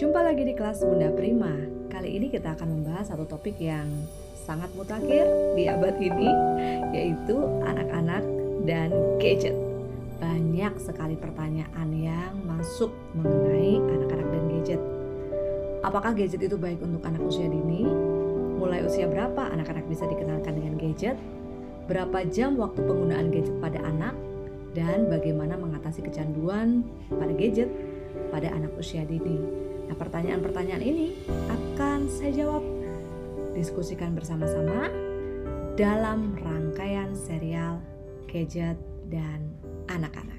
Jumpa lagi di kelas Bunda Prima. Kali ini kita akan membahas satu topik yang sangat mutakhir di abad ini, yaitu anak-anak dan gadget. Banyak sekali pertanyaan yang masuk mengenai anak-anak dan gadget. Apakah gadget itu baik untuk anak usia dini? Mulai usia berapa anak-anak bisa dikenalkan dengan gadget? Berapa jam waktu penggunaan gadget pada anak? Dan bagaimana mengatasi kecanduan pada gadget pada anak usia dini? Nah, pertanyaan-pertanyaan ini akan saya jawab diskusikan bersama-sama dalam rangkaian serial gadget dan anak-anak.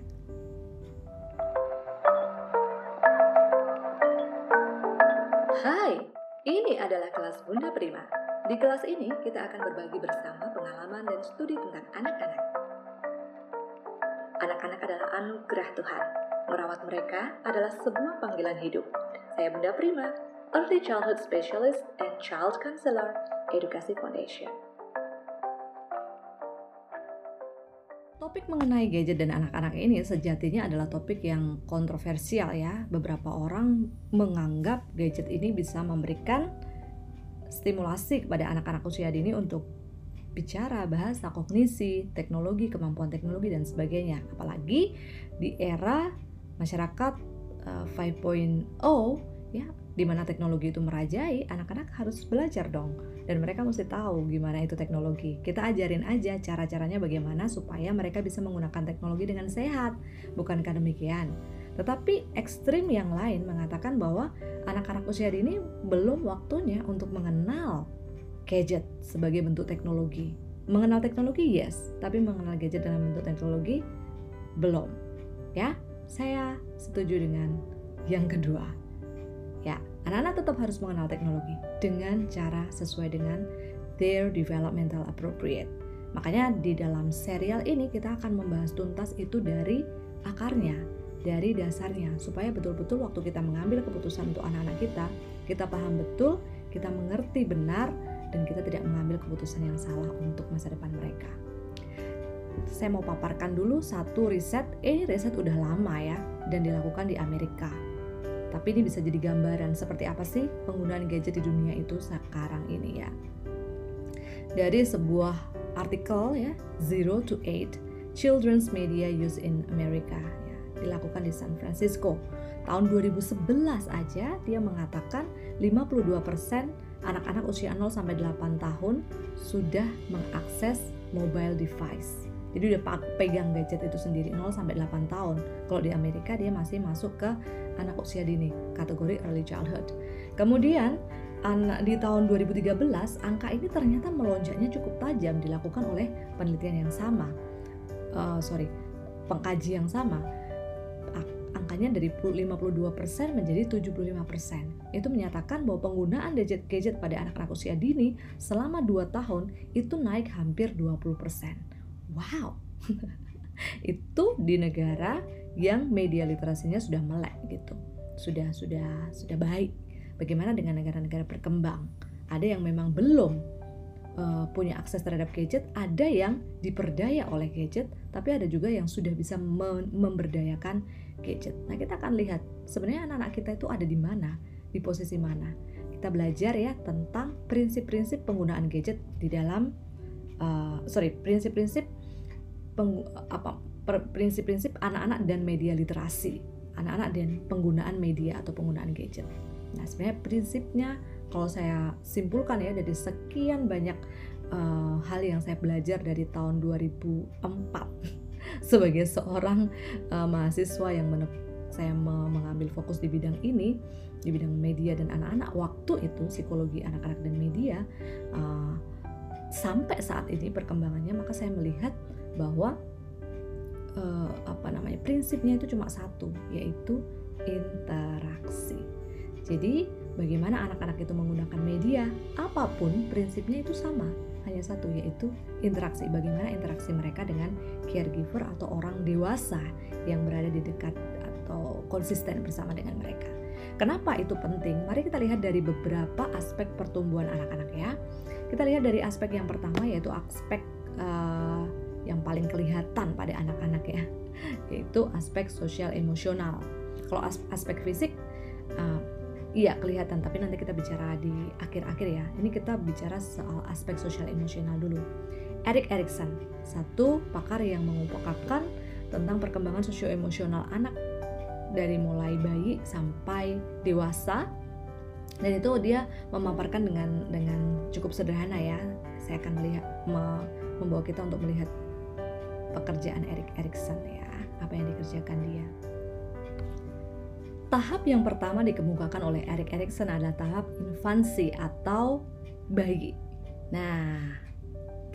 Hai, ini adalah kelas Bunda Prima. Di kelas ini kita akan berbagi bersama pengalaman dan studi tentang anak-anak. Anak-anak adalah anugerah Tuhan. Merawat mereka adalah sebuah panggilan hidup. Bunda Prima, Early Childhood Specialist and Child Counselor, Edukasi Foundation. Topik mengenai gadget dan anak-anak ini sejatinya adalah topik yang kontroversial ya. Beberapa orang menganggap gadget ini bisa memberikan stimulasi kepada anak-anak usia dini untuk bicara, bahasa, kognisi, teknologi, kemampuan teknologi dan sebagainya. Apalagi di era masyarakat uh, 5.0 ya di mana teknologi itu merajai, anak-anak harus belajar dong. Dan mereka mesti tahu gimana itu teknologi. Kita ajarin aja cara-caranya bagaimana supaya mereka bisa menggunakan teknologi dengan sehat. Bukankah demikian? Tetapi ekstrim yang lain mengatakan bahwa anak-anak usia dini belum waktunya untuk mengenal gadget sebagai bentuk teknologi. Mengenal teknologi yes, tapi mengenal gadget dalam bentuk teknologi belum. Ya, saya setuju dengan yang kedua. Ya, anak-anak tetap harus mengenal teknologi dengan cara sesuai dengan their developmental appropriate. Makanya di dalam serial ini kita akan membahas tuntas itu dari akarnya, dari dasarnya supaya betul-betul waktu kita mengambil keputusan untuk anak-anak kita, kita paham betul, kita mengerti benar dan kita tidak mengambil keputusan yang salah untuk masa depan mereka. Saya mau paparkan dulu satu riset, ini riset udah lama ya dan dilakukan di Amerika tapi ini bisa jadi gambaran seperti apa sih penggunaan gadget di dunia itu sekarang ini ya. Dari sebuah artikel ya, Zero to Eight Children's Media Use in America ya, dilakukan di San Francisco. Tahun 2011 aja dia mengatakan 52% anak-anak usia 0 sampai 8 tahun sudah mengakses mobile device. Jadi udah pegang gadget itu sendiri 0 sampai 8 tahun. Kalau di Amerika dia masih masuk ke anak usia dini, kategori early childhood. Kemudian di tahun 2013 angka ini ternyata melonjaknya cukup tajam dilakukan oleh penelitian yang sama. Uh, sorry, pengkaji yang sama. Angkanya dari 52% menjadi 75%. Itu menyatakan bahwa penggunaan gadget gadget pada anak-anak usia dini selama 2 tahun itu naik hampir 20% wow. Itu di negara yang media literasinya sudah melek gitu. Sudah sudah sudah baik. Bagaimana dengan negara-negara berkembang? Ada yang memang belum uh, punya akses terhadap gadget ada yang diperdaya oleh gadget tapi ada juga yang sudah bisa memberdayakan gadget. Nah kita akan lihat sebenarnya anak-anak kita itu ada di mana di posisi mana. Kita belajar ya tentang prinsip-prinsip penggunaan gadget di dalam uh, sorry prinsip-prinsip apa prinsip-prinsip anak-anak dan media literasi anak-anak dan penggunaan media atau penggunaan gadget. Nah sebenarnya prinsipnya kalau saya simpulkan ya dari sekian banyak uh, hal yang saya belajar dari tahun 2004 sebagai seorang uh, mahasiswa yang saya mengambil fokus di bidang ini di bidang media dan anak-anak waktu itu psikologi anak-anak dan media uh, sampai saat ini perkembangannya maka saya melihat bahwa uh, apa namanya prinsipnya itu cuma satu yaitu interaksi. Jadi bagaimana anak-anak itu menggunakan media apa pun prinsipnya itu sama hanya satu yaitu interaksi bagaimana interaksi mereka dengan caregiver atau orang dewasa yang berada di dekat atau konsisten bersama dengan mereka. Kenapa itu penting? Mari kita lihat dari beberapa aspek pertumbuhan anak-anak ya. Kita lihat dari aspek yang pertama yaitu aspek uh, yang paling kelihatan pada anak-anak ya, yaitu aspek sosial emosional. Kalau aspek fisik, uh, Iya kelihatan, tapi nanti kita bicara di akhir-akhir ya. Ini kita bicara soal aspek sosial emosional dulu. Erik Erikson, satu pakar yang mengupakan tentang perkembangan sosio emosional anak dari mulai bayi sampai dewasa. Dan itu dia memaparkan dengan dengan cukup sederhana ya. Saya akan melihat me, membawa kita untuk melihat pekerjaan Erik Erikson ya, apa yang dikerjakan dia. Tahap yang pertama dikemukakan oleh Erik Erikson adalah tahap infansi atau bayi. Nah,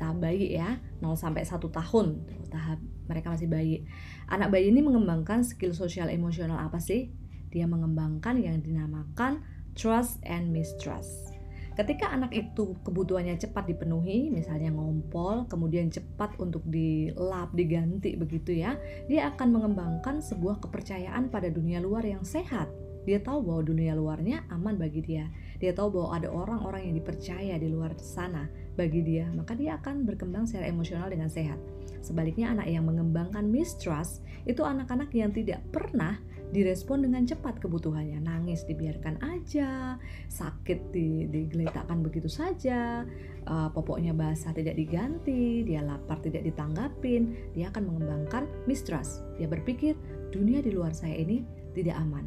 tahap bayi ya, 0 sampai 1 tahun, tahap mereka masih bayi. Anak bayi ini mengembangkan skill sosial emosional apa sih? Dia mengembangkan yang dinamakan trust and mistrust. Ketika anak itu kebutuhannya cepat dipenuhi, misalnya ngompol, kemudian cepat untuk dilap, diganti begitu ya, dia akan mengembangkan sebuah kepercayaan pada dunia luar yang sehat. Dia tahu bahwa dunia luarnya aman bagi dia. Dia tahu bahwa ada orang-orang yang dipercaya di luar sana bagi dia, maka dia akan berkembang secara emosional dengan sehat. Sebaliknya anak yang mengembangkan mistrust itu anak-anak yang tidak pernah direspon dengan cepat kebutuhannya. Nangis dibiarkan aja sakit di, digeletakkan begitu saja uh, popoknya basah tidak diganti dia lapar tidak ditanggapin dia akan mengembangkan mistrust. Dia berpikir dunia di luar saya ini tidak aman.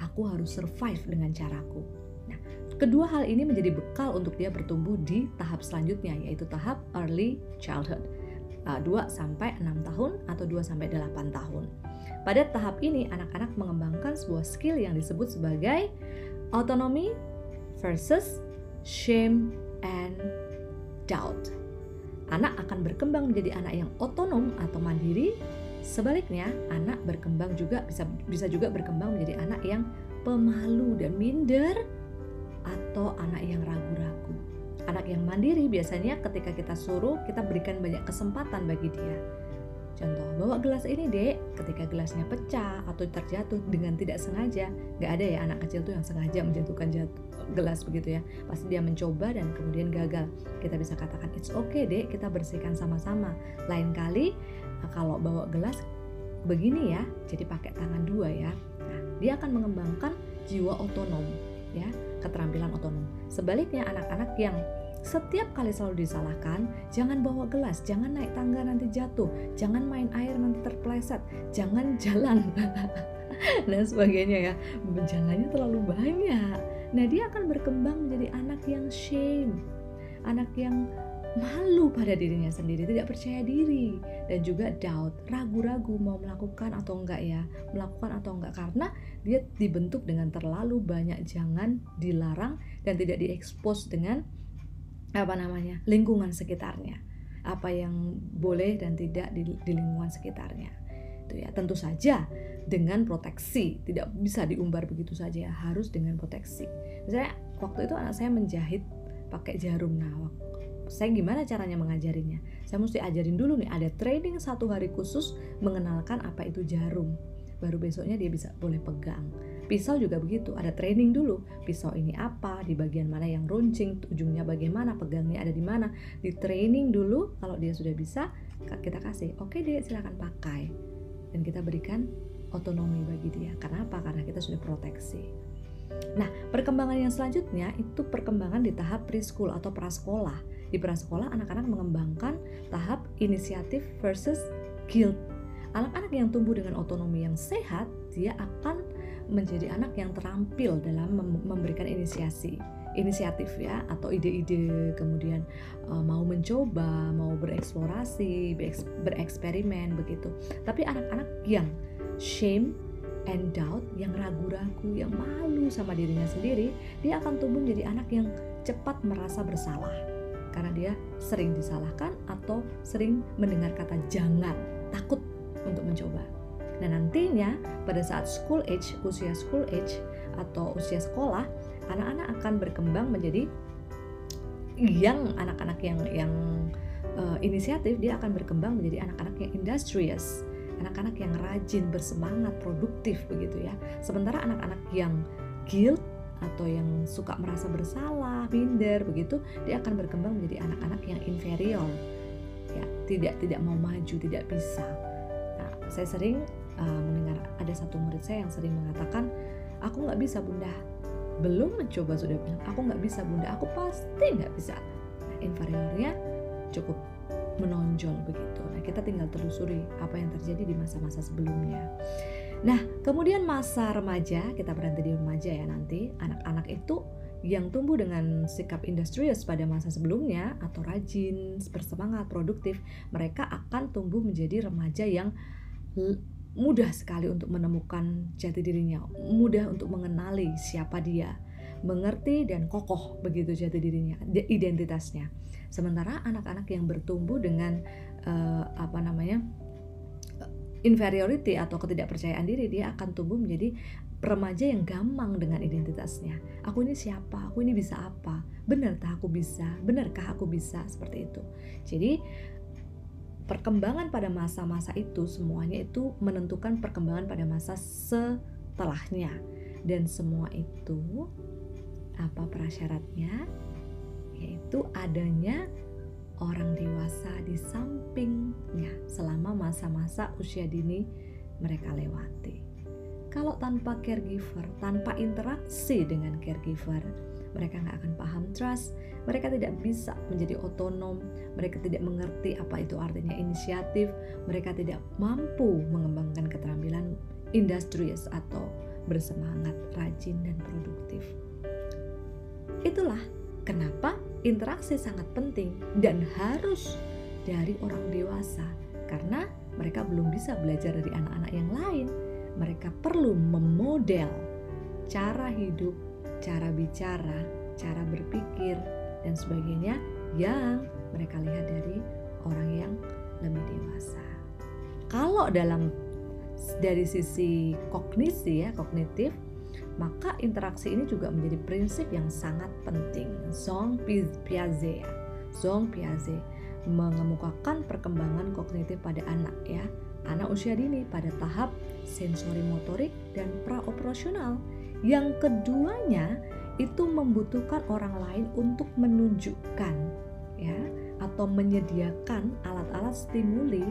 Aku harus survive dengan caraku. Nah kedua hal ini menjadi bekal untuk dia bertumbuh di tahap selanjutnya yaitu tahap early childhood. Uh, 2 sampai 6 tahun atau 2 sampai 8 tahun pada tahap ini, anak-anak mengembangkan sebuah skill yang disebut sebagai autonomy versus shame and doubt. Anak akan berkembang menjadi anak yang otonom atau mandiri. Sebaliknya, anak berkembang juga bisa bisa juga berkembang menjadi anak yang pemalu dan minder atau anak yang ragu-ragu. Anak yang mandiri biasanya ketika kita suruh, kita berikan banyak kesempatan bagi dia Contoh, bawa gelas ini dek, ketika gelasnya pecah atau terjatuh dengan tidak sengaja, nggak ada ya anak kecil tuh yang sengaja menjatuhkan jatuh, gelas begitu ya. Pasti dia mencoba dan kemudian gagal. Kita bisa katakan it's okay dek, kita bersihkan sama-sama. Lain kali kalau bawa gelas begini ya, jadi pakai tangan dua ya. Nah, dia akan mengembangkan jiwa otonom ya, keterampilan otonom. Sebaliknya anak-anak yang setiap kali selalu disalahkan, jangan bawa gelas, jangan naik tangga nanti jatuh, jangan main air nanti terpleset, jangan jalan dan sebagainya ya. Jangannya terlalu banyak. Nah, dia akan berkembang menjadi anak yang shame, anak yang malu pada dirinya sendiri, tidak percaya diri dan juga doubt, ragu-ragu mau melakukan atau enggak ya, melakukan atau enggak karena dia dibentuk dengan terlalu banyak jangan dilarang dan tidak diekspos dengan apa namanya? Lingkungan sekitarnya. Apa yang boleh dan tidak di, di lingkungan sekitarnya. Itu ya tentu saja dengan proteksi. Tidak bisa diumbar begitu saja harus dengan proteksi. Misalnya waktu itu anak saya menjahit pakai jarum. Nah saya gimana caranya mengajarinya? Saya mesti ajarin dulu nih ada training satu hari khusus mengenalkan apa itu jarum. Baru besoknya dia bisa boleh pegang. Pisau juga begitu, ada training dulu. Pisau ini apa, di bagian mana yang runcing, ujungnya bagaimana, pegangnya ada di mana. Di training dulu, kalau dia sudah bisa, kita kasih, oke okay, dia silakan pakai. Dan kita berikan otonomi bagi dia. Karena apa? Karena kita sudah proteksi. Nah, perkembangan yang selanjutnya itu perkembangan di tahap preschool atau prasekolah. Di prasekolah, anak-anak mengembangkan tahap inisiatif versus guilt Anak-anak yang tumbuh dengan otonomi yang sehat, dia akan menjadi anak yang terampil dalam memberikan inisiasi inisiatif ya atau ide-ide. Kemudian uh, mau mencoba mau bereksplorasi bereksperimen begitu. Tapi anak-anak yang shame and doubt yang ragu-ragu yang malu sama dirinya sendiri dia akan tumbuh menjadi anak yang cepat merasa bersalah. Karena dia sering disalahkan atau sering mendengar kata jangan takut untuk mencoba. Nah nantinya pada saat school age, usia school age atau usia sekolah, anak-anak akan berkembang menjadi yang anak-anak yang yang uh, inisiatif dia akan berkembang menjadi anak-anak yang industrious, anak-anak yang rajin, bersemangat, produktif begitu ya. Sementara anak-anak yang guilt atau yang suka merasa bersalah, minder begitu, dia akan berkembang menjadi anak-anak yang inferior. Ya, tidak tidak mau maju, tidak bisa saya sering uh, mendengar ada satu murid saya yang sering mengatakan aku nggak bisa bunda. Belum mencoba sudah bilang aku nggak bisa bunda. Aku pasti nggak bisa. Nah, inferiornya cukup menonjol begitu. Nah kita tinggal telusuri apa yang terjadi di masa-masa sebelumnya. Nah kemudian masa remaja kita berhenti di remaja ya nanti. Anak-anak itu yang tumbuh dengan sikap industrius pada masa sebelumnya atau rajin, bersemangat, produktif, mereka akan tumbuh menjadi remaja yang mudah sekali untuk menemukan jati dirinya, mudah untuk mengenali siapa dia, mengerti dan kokoh begitu jati dirinya, identitasnya. Sementara anak-anak yang bertumbuh dengan uh, apa namanya inferiority atau ketidakpercayaan diri, dia akan tumbuh menjadi remaja yang gampang dengan identitasnya. Aku ini siapa? Aku ini bisa apa? Benarkah aku bisa? Benarkah aku bisa? Seperti itu. Jadi perkembangan pada masa-masa itu semuanya itu menentukan perkembangan pada masa setelahnya. Dan semua itu apa prasyaratnya? Yaitu adanya orang dewasa di sampingnya selama masa-masa usia dini mereka lewati. Kalau tanpa caregiver, tanpa interaksi dengan caregiver, mereka nggak akan paham trust, mereka tidak bisa menjadi otonom, mereka tidak mengerti apa itu artinya inisiatif, mereka tidak mampu mengembangkan keterampilan industrious atau bersemangat, rajin, dan produktif. Itulah kenapa interaksi sangat penting dan harus dari orang dewasa, karena mereka belum bisa belajar dari anak-anak yang lain. Mereka perlu memodel cara hidup, cara bicara, cara berpikir, dan sebagainya yang mereka lihat dari orang yang lebih dewasa. Kalau dalam dari sisi kognisi ya, kognitif, maka interaksi ini juga menjadi prinsip yang sangat penting. Zong Piaget ya. Zong Piaget mengemukakan perkembangan kognitif pada anak ya anak usia dini pada tahap sensori motorik dan praoperasional. Yang keduanya itu membutuhkan orang lain untuk menunjukkan ya atau menyediakan alat-alat stimuli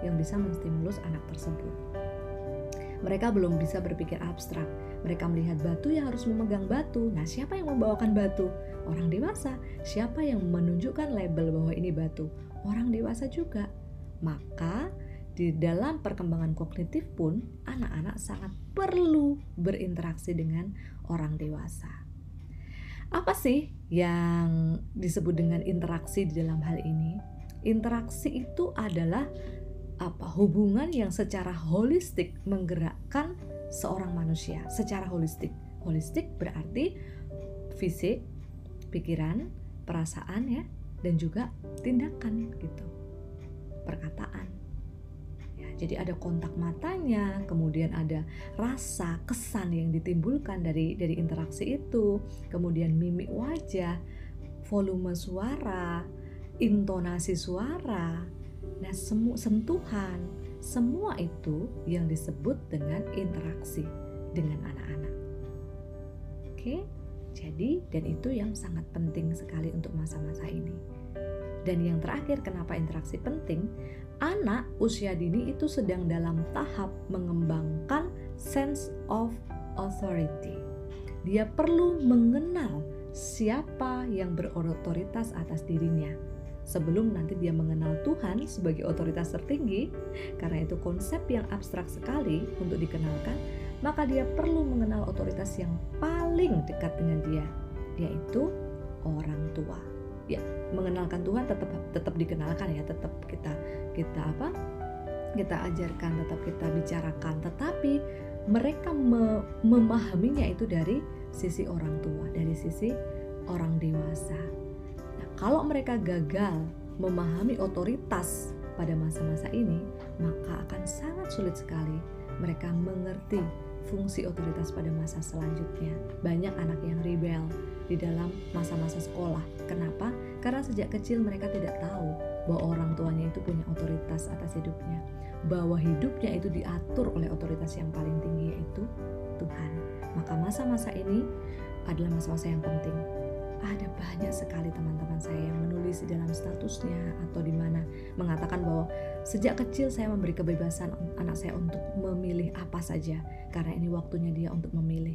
yang bisa menstimulus anak tersebut. Mereka belum bisa berpikir abstrak. Mereka melihat batu yang harus memegang batu. Nah, siapa yang membawakan batu? Orang dewasa. Siapa yang menunjukkan label bahwa ini batu? Orang dewasa juga. Maka di dalam perkembangan kognitif pun anak-anak sangat perlu berinteraksi dengan orang dewasa. Apa sih yang disebut dengan interaksi di dalam hal ini? Interaksi itu adalah apa hubungan yang secara holistik menggerakkan seorang manusia secara holistik. Holistik berarti fisik, pikiran, perasaan ya, dan juga tindakan gitu. Perkataan jadi ada kontak matanya, kemudian ada rasa, kesan yang ditimbulkan dari dari interaksi itu, kemudian mimik wajah, volume suara, intonasi suara, nah semua sentuhan, semua itu yang disebut dengan interaksi dengan anak-anak. Oke, jadi dan itu yang sangat penting sekali untuk masa-masa ini. Dan yang terakhir, kenapa interaksi penting? Anak usia dini itu sedang dalam tahap mengembangkan sense of authority. Dia perlu mengenal siapa yang berotoritas atas dirinya sebelum nanti dia mengenal Tuhan sebagai otoritas tertinggi, karena itu konsep yang abstrak sekali untuk dikenalkan, maka dia perlu mengenal otoritas yang paling dekat dengan dia, yaitu orang tua. Ya, mengenalkan Tuhan tetap tetap dikenalkan ya, tetap kita kita apa kita ajarkan tetap kita bicarakan tetapi mereka me memahaminya itu dari sisi orang tua dari sisi orang dewasa nah kalau mereka gagal memahami otoritas pada masa-masa ini maka akan sangat sulit sekali mereka mengerti fungsi otoritas pada masa selanjutnya. Banyak anak yang rebel di dalam masa-masa sekolah. Kenapa? Karena sejak kecil mereka tidak tahu bahwa orang tuanya itu punya otoritas atas hidupnya, bahwa hidupnya itu diatur oleh otoritas yang paling tinggi yaitu Tuhan. Maka masa-masa ini adalah masa-masa yang penting. Ada banyak sekali teman-teman saya yang menulis di dalam statusnya atau di mana mengatakan bahwa sejak kecil saya memberi kebebasan anak saya untuk memilih apa saja karena ini waktunya dia untuk memilih.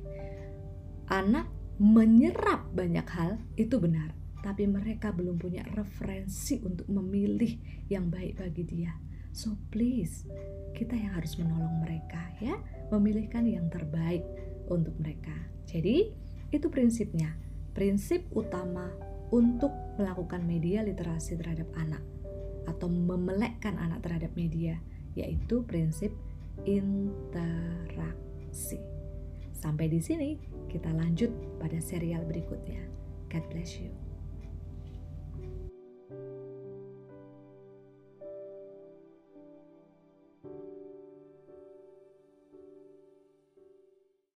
Anak menyerap banyak hal itu benar, tapi mereka belum punya referensi untuk memilih yang baik bagi dia. So please, kita yang harus menolong mereka ya, memilihkan yang terbaik untuk mereka. Jadi, itu prinsipnya. Prinsip utama untuk melakukan media literasi terhadap anak atau memelekkan anak terhadap media yaitu prinsip interaksi. Sampai di sini kita lanjut pada serial berikutnya. God bless you.